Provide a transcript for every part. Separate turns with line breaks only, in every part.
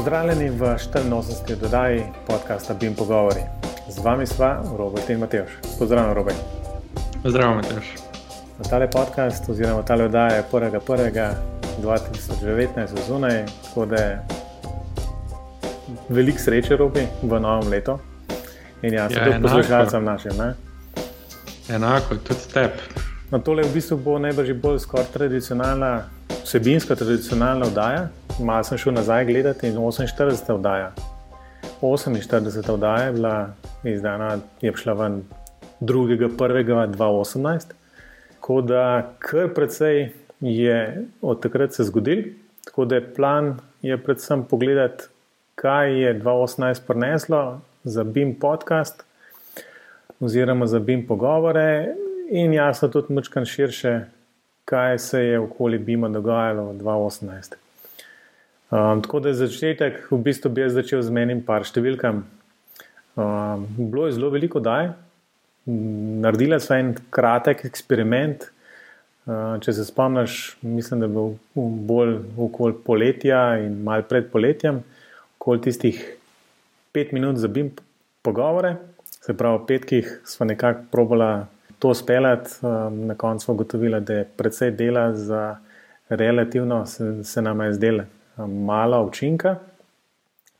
Pozdravljeni v 84. dodaji podcasta Bim Pogovori. Z vami sva Robert in Mateoš. Pozdravljen, Robert.
Zdravo, Mateoš.
Na tale podcast, oziroma tale oddaja je 1.1.2019 zunaj, tako da je veliko sreče, Robi, v novem letu. In jaz sem ja, tudi poslušalcem našim. Ne?
Enako, tudi tebi.
No, tole v bistvu bo najbrž bolj skoraj tradicionalna, vsebinska tradicionalna oddaja. Malo sem šel nazaj gledati in 48. oddaja. 48. oddaja je bila izdana, je šla ven 2.1.2018. Tako da kar precej je od takrat se zgodil. Tako da je plan je predvsem pogledati, kaj je 2018 prineslo za BIM podcast oziroma za BIM pogovore in jasno tudi mačkan širše, kaj se je okoli BIM-a dogajalo v 2018. Um, tako da je začetek, v bistvu bi jaz začel z menim par številkam. Um, bilo je zelo veliko daj, naredila sva en kratek eksperiment. Uh, če se spomniš, mislim, da je bil bolj okoli poletja in mal pred poletjem, okoli tistih pet minut za BIM pogovore, se pravi, v petkih sva nekako probala to speljati. Um, na koncu smo ugotovili, da je precej dela za relativno, se, se nam je zdelo malo učinka,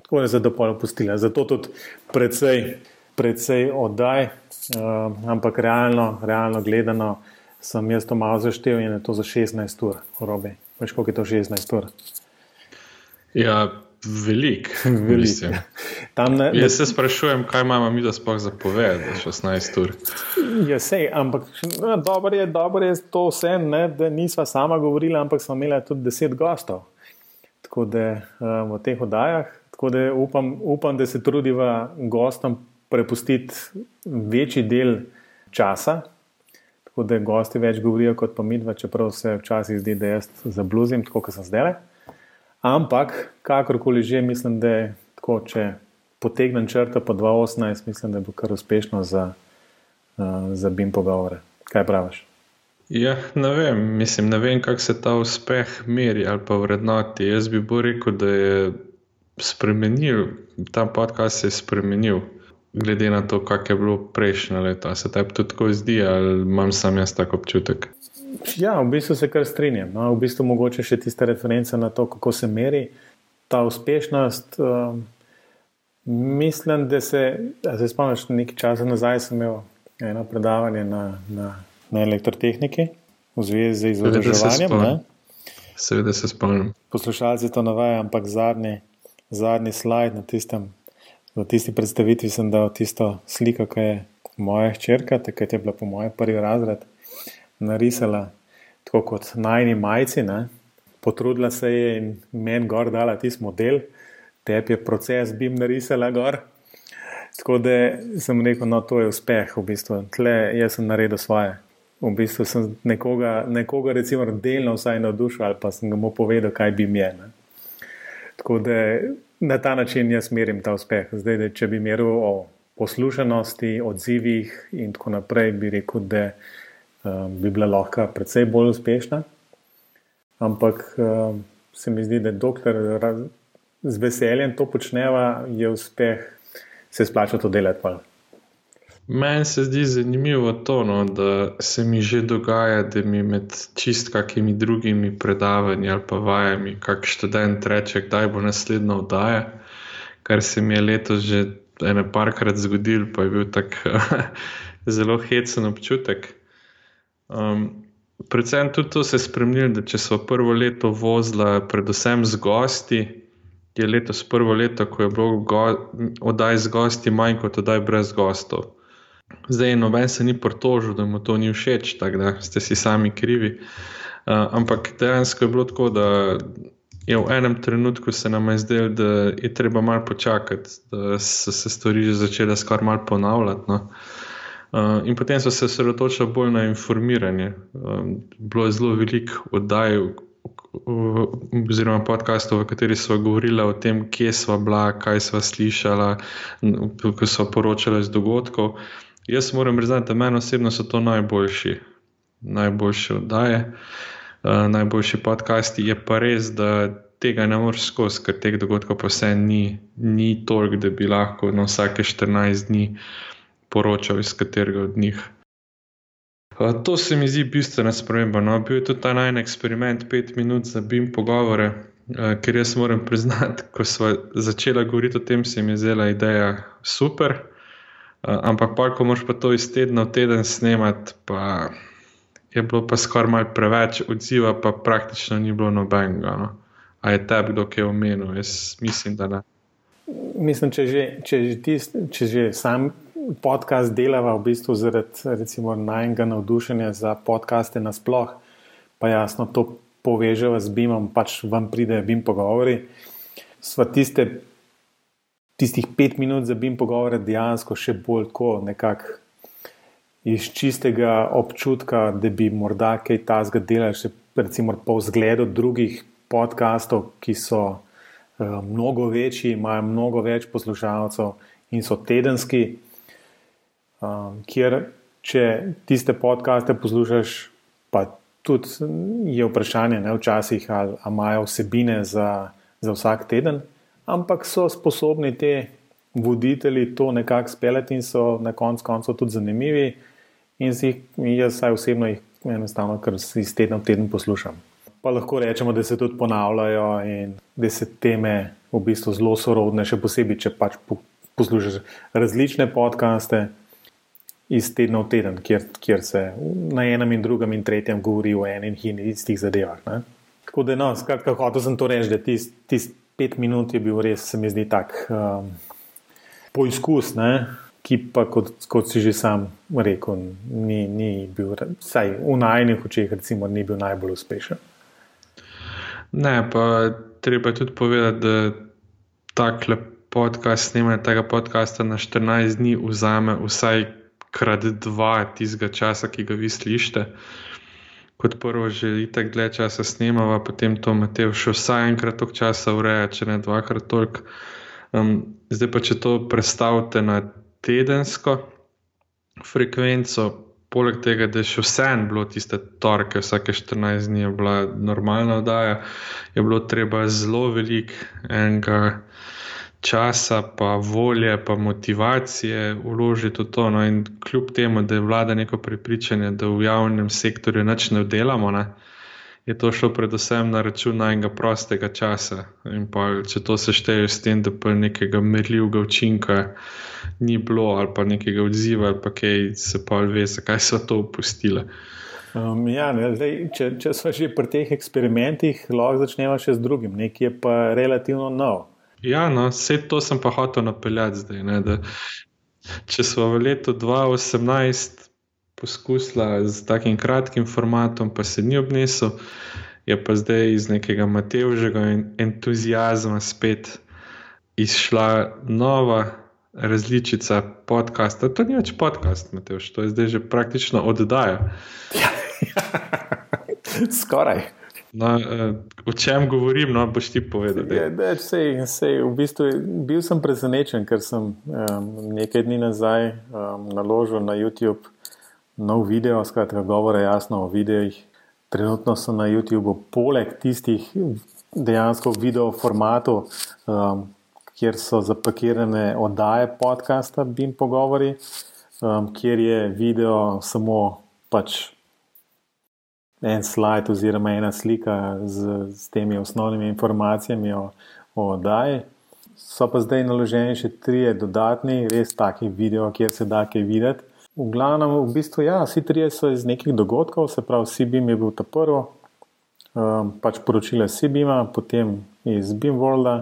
tako da je pol opustila. Zato tudi precej, precej oddaj, uh, ampak realno, realno gledano, sem jaz to malo zaštel in je to za 16 ur, robe. Veš, koliko je to 16 ur?
Ja, velik.
velik.
Ne, jaz se sprašujem, kaj imamo mi, da spoh zapovedati, da 16 ur.
Ja, sej, ampak no, dobro je, dobro je to vse, ne, da nisva sama govorila, ampak smo imeli tudi 10 gostov tako da um, v teh oddajah. Tako da upam, upam, da se trudiva gostom prepustiti večji del časa, tako da gosti več govorijo kot pa midva, čeprav se včasih zdi, da jaz zabluzim, tako kot sem zdaj. Ampak, kakorkoli že, mislim, da je tako, če potegnem črto po 2018, mislim, da bo kar uspešno za, uh, za BIM pogovore. Kaj praviš?
Ja, ne vem, mislim, ne vem, kako se ta uspeh meri ali pa vrednoti. Jaz bi bolj rekel, da je spremenil, ta podcast se je spremenil, glede na to, kak je bilo prejšnje leto. Se tebi tudi tako zdi, ali imam sam jaz tako občutek?
Ja, v bistvu se kar strinjam. No? V bistvu mogoče še tiste reference na to, kako se meri ta uspešnost. Um, mislim, da se, da se spomniš, nekaj časa nazaj sem imel eno predavanje na. na na elektrotehniki v zvezi z izobraževanjem.
Seveda se spomnim.
Poslušalci to navajajo, ampak zadnji, zadnji slajd na tistem, v tisti predstavitvi sem dal tisto sliko, ki je moja hčerka, takrat je bila po mojem prvi razred, narisala tako kot najni majci, ne? potrudila se je in meni gor dala tisti model, tebi je proces bim narisala gor. Tako da sem rekel, no, to je uspeh v bistvu. Tle, jaz sem naredil svoje v bistvu sem nekoga, nekoga recimo, delno vsaj navdušil ali pa sem mu povedal, kaj bi mi je. Tako da na ta način jaz merim ta uspeh. Zdaj, da, če bi meril o poslušanosti, odzivih in tako naprej, bi rekel, da um, bi bila lahko precej bolj uspešna. Ampak um, se mi zdi, da dokler raz, z veseljem to počneva, je uspeh, se splača to delati.
Meni se zdi zanimivo to, no, da se mi že dogaja, da mi med čist kakimi drugimi predavanji ali pa vajami, kak študent reče, kdaj bo naslednja oddaja, kar se mi je letos že ene parkrat zgodil, pa je bil tak zelo hecen občutek. Um, predvsem tudi to se je spremljalo, da če so prvo leto vozila, predvsem z gosti. Je letos prvo leto, ko je bilo oddaj z gosti manj kot oddaj brez gostov. Zdaj, noben se ni pritožil, da mu to ni všeč, tako da ste si sami krivi. Uh, ampak dejansko je bilo tako, da je v enem trenutku se nam je zdelo, da je treba malo počakati, da so se stvari že začele skoraj malo ponavljati. No. Uh, in potem so se osredotočili bolj na informiranje. Um, bilo je zelo veliko oddaj, oziroma podkastov, v kateri so govorili o tem, kje smo bila, kaj smo slišali, ko so poročali iz dogodkov. Jaz moram priznati, da meni osebno so to najboljši, najboljše oddaje, uh, najboljši podcasti. Je pa res, da tega ne moreš skozi, ker teh dogodkov pa vse ni, ni toliko, da bi lahko na vsake 14 dni poročal iz katerega od njih. To se mi zdi bistvena sprememba. No, bil je tudi ta najmen eksperiment, pet minut za BIM pogovore, ker jaz moram priznati, ko smo začeli govoriti o tem, se mi je zdela ideja super. Ampak, pa, ko moš pa to iz tedna v teden snemati, pa je bilo pa skoraj malo preveč odziva, pa praktično ni bilo nobenega. No. A je tebi kdo kaj omenil? Jaz mislim, da ne.
Mislim, če že, če že, tist, če že sam podcast delava v bistvu zaradi najnega navdušenja za podcaste nasploh, pa jasno to poveževa z BIM-om, pač vam pride BIM pogovori. Sva tiste, tistih pet minut za BIM pogovore dejansko še bolj tako nekako iz čistega občutka, da bi morda kaj tasga delali, še recimo po vzgledu drugih podkastov, ki so uh, mnogo večji, imajo mnogo več poslušalcev in so tedenski, um, kjer če tiste podkaste poslušaš, pa tudi je vprašanje, ne včasih, ali imajo vsebine za, za vsak teden, ampak so sposobni te voditelji to nekako speljati in so na koncu koncev tudi zanimivi in jih, jaz vsaj osebno jih enostavno, ker iz tedna v teden poslušam. Pa lahko rečemo, da se tudi ponavljajo in da se teme v bistvu zelo sorodne, še posebej, če pač poslušaš različne podkaste iz tedna v teden, kjer, kjer se na enem in drugem in tretjem govori o enih in istih zadevah. Ne? Tako da, no, skratka, hotel sem to reči, da tisti tist pet minut je bil res, se mi zdi, tak um, poizkus. Ne? ki pa, kot, kot si že sam rekel, ni, ni bil, vsaj v najnih očeh, recimo, ni bil najbolj uspešen.
Ne, pa treba tudi povedati, da takle podcast, snemanje tega podcasta na 14 dni, vzame vsaj krat dva tistega časa, ki ga vi slišite. Kot prvo, že tako dlje časa snemava, potem to imate še vsaj enkrat toliko časa ureja, če ne dvakrat toliko. Um, zdaj pa, če to predstavite na tedensko frekvenco, poleg tega, da je še vseeno bilo tiste torke, vsake 14 dni je bila normalna oddaja, je bilo treba zelo veliko enega časa, pa volje, pa motivacije vložiti v to. No, in kljub temu, da je vlada neko prepričanje, da v javnem sektorju nič ne delamo. Ne, je to šlo predvsem na račun najnega prostega časa. In pa, če to sešteje s tem, da pa nekega merljivega učinka ni bilo, ali pa nekega odziva, ali pa kaj se pa ve, zakaj so to upustile.
Um, ja, ne, zdaj, če, če smo že pri teh eksperimentih, lahko začnemo še z drugim, nekaj je pa relativno nov.
Ja, no, vse to sem pa hotel napeljati zdaj. Ne, če smo v letu 2018 poskusila z takim kratkim formatom, pa se ni obnesel, je pa zdaj iz nekega Matevžega entuzijazma spet izšla nova različica podcasta. To ni več podcast, Matevž, to je zdaj že praktično oddaja.
Skoraj.
No, eh, o čem govorim, no, boš ti povedal?
Je, da, sej, sej, v bistvu, bil sem presenečen, ker sem um, nekaj dni nazaj um, naložil na YouTube nov video, skratka, govore jasno o videih. Trenutno so na YouTubu, poleg tistih dejansko video formatov, um, kjer so zapakirane oddaje podcasta, BIM pogovori, um, kjer je video samo pač en slide oziroma ena slika z, z temi osnovnimi informacijami o, o oddaji. So pa zdaj naloženi še tri dodatni, res taki video, kjer se da kaj videti. V glavnem, v bistvu, ja, vsi trije so iz nekih dogodkov, se pravi, CBIM je bil ta prvi, um, pač poročile CBIM-a, potem iz BIM-Worlda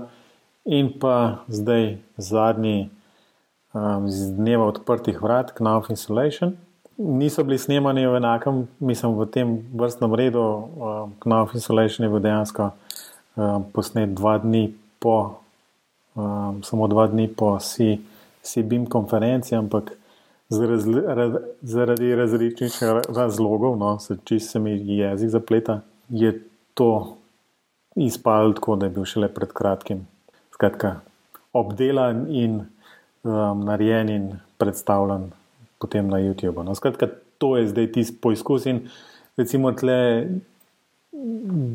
in pa zdaj zadnji um, iz dneva odprtih vrat, Knauf Insulation. Niso bili snemani v enakem, mislim, v tem vrstnem redu. Um, Knauf Insulation je bil dejansko um, posnet dva dni po, um, samo dva dni po CBIM konferenci, ampak zaradi, zaradi različnih razlogov, no, se čisto se mi jezik zapleta, je to izpadlo tako, da je bil šele pred kratkim. Skratka, obdelan in um, narejen in predstavljen potem na YouTube. No. Skratka, to je zdaj tisti poizkus in recimo tle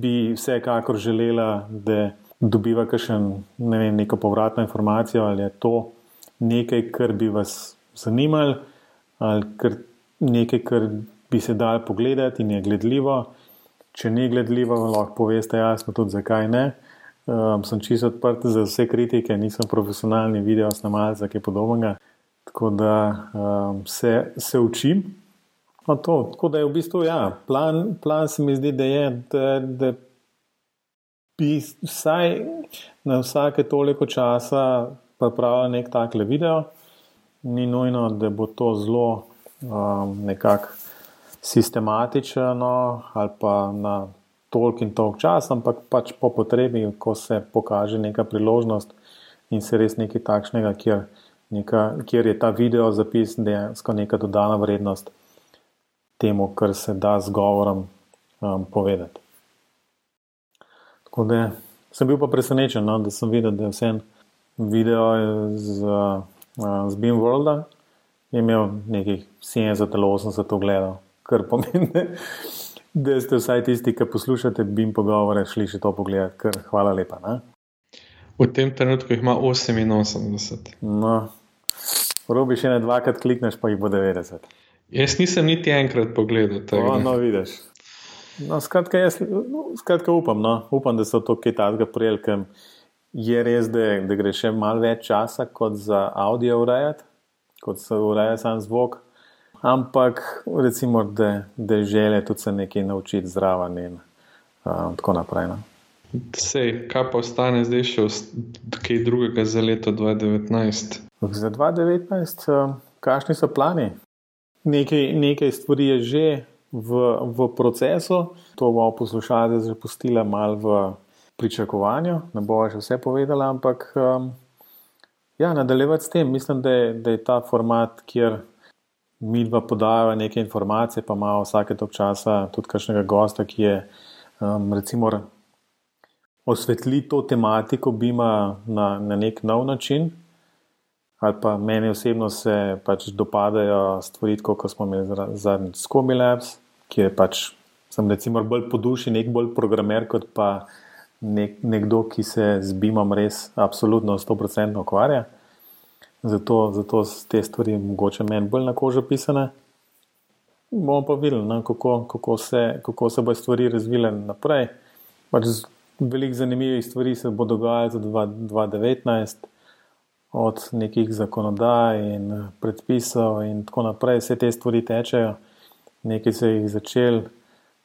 bi vsekakor želela, da dobiva kakšen, ne vem, neko povratno informacijo, ali je to nekaj, kar bi vas zanimalo, ali kar nekaj, kar bi se dal pogledati in je gledljivo. Če ni gledljivo, lahko poveste jasno tudi, zakaj ne. Um, sem čisto odprt za vse kritike, nisem profesionalni video snemalec, kaj podobnega. Tako da um, se, se učim. No, to, tako da je v bistvu ja, plan, plan se mi zdi, da je, da, da bi vsaj na vsake toliko časa pripravil nek takle video. Ni nujno, da bo to zelo um, nekako sistematično ali pa na tolk in tolk čas, ampak pač po potrebi, ko se pokaže neka priložnost in se res nekaj takšnega, kjer, neka, kjer je ta video zapis dejansko neka dodana vrednost temu, kar se da z govorom um, povedati. Tako da sem bil pa presenečen, no, da sem videl, da je vse video z, uh, z Beam World imel nekih 70 ali 80 ogledov kar pomeni, da ste vsaj tisti, ki poslušate, bi jim pogovore šli še to pogledati, ker hvala lepa. Ne?
V tem trenutku jih ima 88.
No, robi še ne dvakrat klikneš, pa jih bo 90.
Jaz nisem niti enkrat pogledal tega.
No, no vidiš. No, skratka, jaz, no, skratka upam, no. upam, da so to kaj takega prijel, ker je res, da, da gre še malo več časa kot za audio urejati, kot se ureja sam zvok ampak recimo, da, da je želje tudi se nekaj naučiti zraven in um, tako naprej. No.
Sej, kaj pa ostane zdaj še kaj drugega za leto 2019?
Za 2019, um, kakšni so plani? Nekaj, nekaj stvari je že v, v procesu, to bomo poslušali, že pustila malo v pričakovanju, ne bo še vse povedala, ampak um, ja, nadaljevati s tem. Mislim, da je, da je ta format, kjer mi dva podajava neke informacije, pa ima vsake tok časa tudi kakšnega gosta, ki je um, recimo osvetli to tematiko Bima na, na nek nov način. Ali pa meni osebno se pač dopadajo stvari, kot smo imeli zadnjič s Komi Labs, ki je pač, sem recimo bolj po duši, nek bolj programer, kot pa nek, nekdo, ki se z Bimom res absolutno 100% ukvarja. Zato, zato te stvari mogoče meni bolj na kožo pisane. Bomo pa videli, no, kako, kako, se, kako se bo stvari razvile naprej. Pač veliko zanimivih stvari se bo dogajalo za 2019, od nekih zakonodaj in predpisov in tako naprej. Vse te stvari tečejo, nekaj se jih začel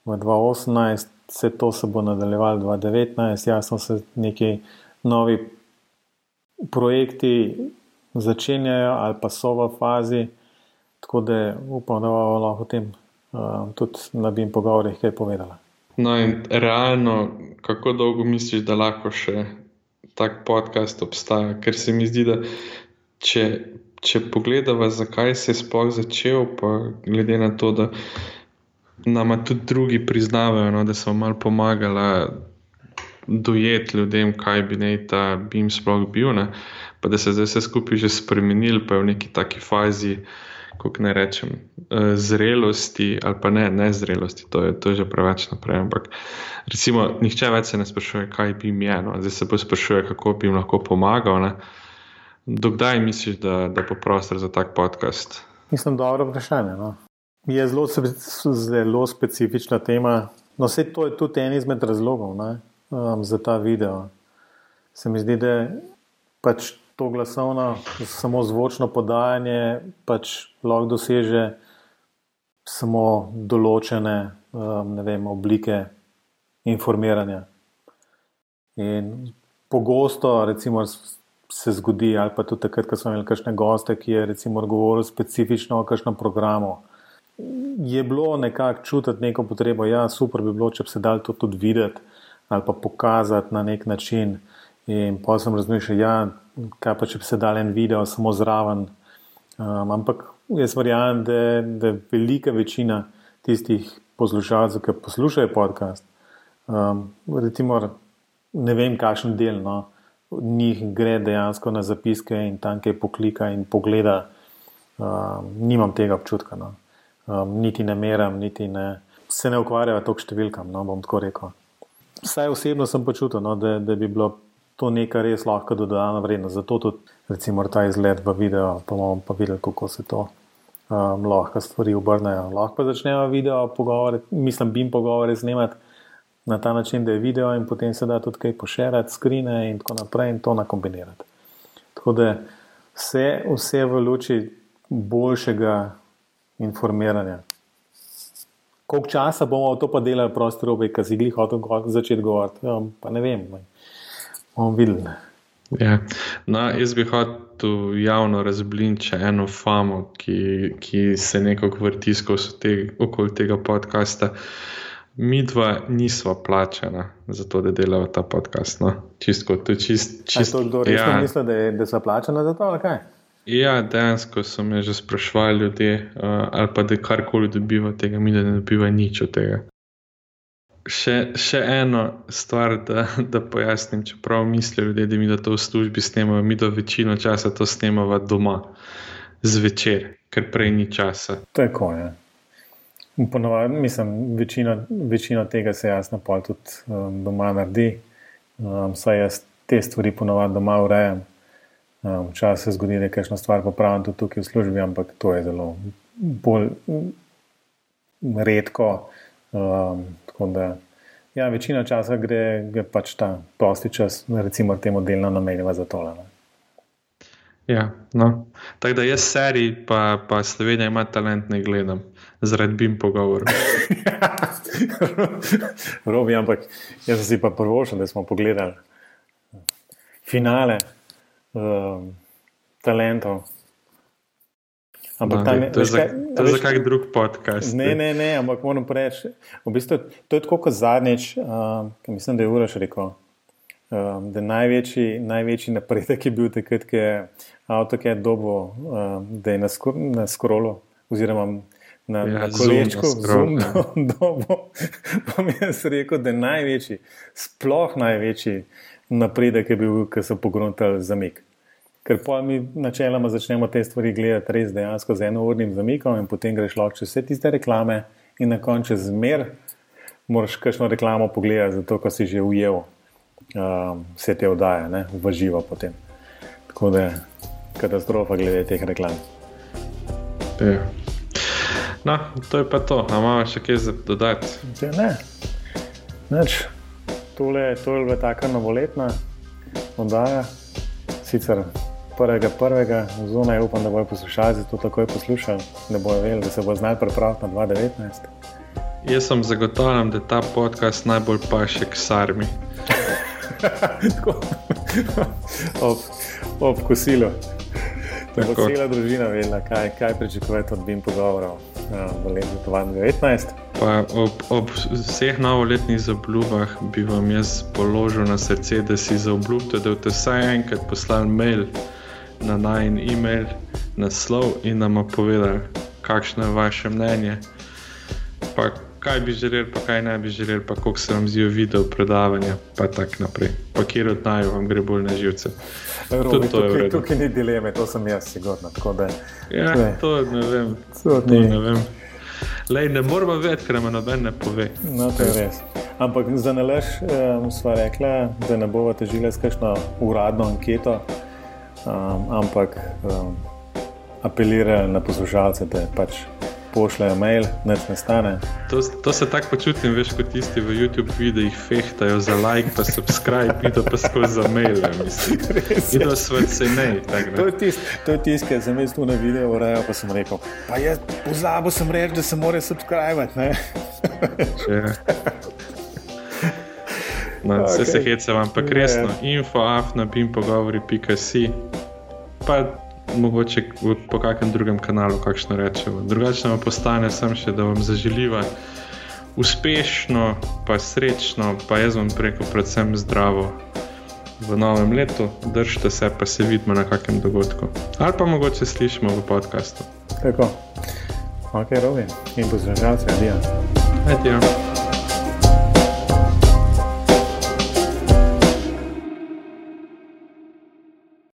v 2018, vse to se bo nadaljevalo v 2019, jasno se neki novi projekti začenjajo ali pa so v fazi. Tako da upam, da bomo lahko o tem uh, tudi na BIM pogovorih kaj povedala.
No, in realno, kako dolgo misliš, da lahko še tak podcast obstaja? Ker se mi zdi, da če, če pogledamo, zakaj se je sploh začel, pa glede na to, da nam tudi drugi priznavajo, no, da so malo pomagali dojeti ljudem, kaj bi naj ta BIM sploh bil. Ne pa da se zdaj vse skupaj že spremenili, pa je v neki taki fazi, kako ne rečem, eh, zrelosti ali pa ne, ne zrelosti, to je, to je že preveč naprej. Ampak recimo, nihče več se ne sprašuje, kaj bi jim je, no? zdaj se pa sprašuje, kako bi jim lahko pomagal. Ne? Dokdaj misliš, da, da bo prostor za tak podcast?
Mislim, da je dobro vprašanje. No? Je zelo, zelo specifična tema. No, vse to je tudi en izmed razlogov um, za ta video. Se mi zdi, da pač to glasovno, samo zvočno podajanje, pač lahko doseže samo določene um, vem, oblike informiranja. In pogosto, recimo, se zgodi, ali pa tudi takrat, ko smo imeli kakšne goste, ki je recimo govoril specifično o kakšnem programu. Je bilo nekako čutiti neko potrebo, da ja, bi bilo, če bi se dal to tudi videti ali pa pokazati na nek način. In pa sem razmišljal, ja, kaj pa če bi se dal en video samo zraven. Um, ampak jaz verjamem, da, da velika večina tistih poslušalcev, ki poslušajo podcast, um, recimo, ne vem, kakšen del no, njih gre dejansko na zapiske in tam kaj poklika in pogleda. Um, nimam tega občutka. No. Um, niti ne meram, niti ne se ne ukvarjajo toliko številkam. No, bom tako rekel. Vsaj osebno sem počutil, no, da, da bi bilo to nekaj res lahko dodana vrednost. Zato tudi recimo, ta izgled v videu, pa bomo pa videli, kako se to um, lahko stvari obrnejo. Lahko začnejo video pogovore, mislim, bim pogovore snemati na ta način, da je video in potem se da tudi kaj pošerati, skrine in tako naprej in to nakombinirati. Tako da vse, vse v luči boljšega informiranja. Koliko časa bomo to pa delali, prostor, obi, ki si jih hotel začeti govoriti, ja, pa ne vem. Bomo videli.
Ja. No, jaz bi hotel javno razbliniti eno famo, ki, ki se nekako vrti skozi te, okoli tega podcasta. Mi dva nismo plačena za to, da delamo ta podcast. No. Čistko, to je čist, čist,
to kdo resno ja. misli, da, je, da so plačena za to, ali kaj?
Ja, dejansko so me že sprašvali ljudje, uh, ali pa da karkoli dobiva tega, mi da ne dobiva nič od tega. Še, še eno stvar, da, da pojasnim, čeprav mislijo ljudje, da mi da to v službi snemamo, mi da večino časa to snemamo doma, zvečer, ker prej ni časa.
Tako je. Ponovadi, mislim, večina, večina tega se jasno pa tudi um, doma naredi. Um, saj jaz te stvari ponovadi doma urejam. Um, Včasih se zgodi, da je kakšna stvar popravljena tudi tukaj v službi, ampak to je zelo bolj redko. Um, da, ja, večina časa gre, gre pač ta prosti čas, recimo temu delno namenjava za tole. Ne.
Ja, no. Tako da jaz serij, pa, pa Slovenija ima talent, ne gledam, zaradi bim pogovor.
Robi, ampak jaz si pa prvošen, da smo pogledali finale um, talentov.
Ampak no, tam je to za, to za kak drug podcast.
Ne, ne, ne, ampak moram reči, v bistvu, to je tako kot zadnjič, um, ki mislim, da je Uraš rekel. Um, da največji, največji napredek je bil takrat, ko je avto kaj dobo, um, da je na, skor, na skrolu, oziroma na, ja, na kolečku, zelo ja. dobo. Pa mi je rekel, da je največji, sploh največji napredek je bil, ko so pogruntali zamik. Ker pa mi načeloma začnemo te stvari gledati res dejansko z enournim zamikom, in potem greš lahko čez vse tiste reklame, in na koncu zmer moraš kakšno reklamo pogledati, zato ko si že ujel um, vse te oddaje, ne, v živo potem. Tako da je katastrofa glede teh reklam.
Ja. No, to je pa to, a imamo še kaj za dodati?
Ne, neč. Tole, tole je bila taka novoletna oddaja, sicer prvega, prvega, zunaj upam, da bojo poslušalci to takoj poslušali, da bojo vedeli, da se bo znal pripraviti na 2019.
Jaz sem zagotovljen, da je ta podcast najbolj paše k sarmi.
ob, ob kosilu. Da bo cela družina vedela, kaj, kaj pričakujete od BIM pogovorov ja, v letu 2019.
Pa ob, ob vseh novoletnih zabljubah bi vam jaz položil na srce, da si zaobljubite, da boste vsaj enkrat poslali mail na najen e-mail, naslov in nam povedali, kakšno je vaše mnenje. Pa kaj bi želeli, pa kaj ne bi želeli, pa kako se vam zdijo video predavanja, pa tako naprej. Pa kjer od naj vam gre bolj na živce.
Robi, to tukaj, tukaj ni dileme, to sem jaz, sigurno.
Ja, ne. to ne vem. To ne vem. Lej, ne moramo vedeti, ker nam noben ne pove.
No, to je res. Ampak za nalaž um, sva rekla, da ne bomo težili s kakšno uradno anketo um, ampak um, apelirajo na poslušalce, da pač pošljajo mail, neč ne stane.
To, to se tako počutim, veš, kot tisti v YouTube videih fehtajo za like, pa subscribe, vidijo pa skozi za mail. Vidijo svet se ne.
To je tisto, tist, kar sem jaz tu na videu urejal, pa sem rekel, pa jaz pozabil sem reči, da se mora subscribe.
No, okay. Vse se hece vam, pa resno, info, afna, bim pogovori, pika si. Pa mogoče po kakšnem drugem kanalu, kakšno rečemo. Drugače vam postane sem še, da vam zaželiva uspešno, pa srečno, pa jaz vam preko predvsem zdravo v novem letu. Držite se, pa se vidimo na kakem dogodku. Ali pa mogoče slišimo v podkastu.
Tako. Ok, Robi. In poslušalce, adijo.
Adijo.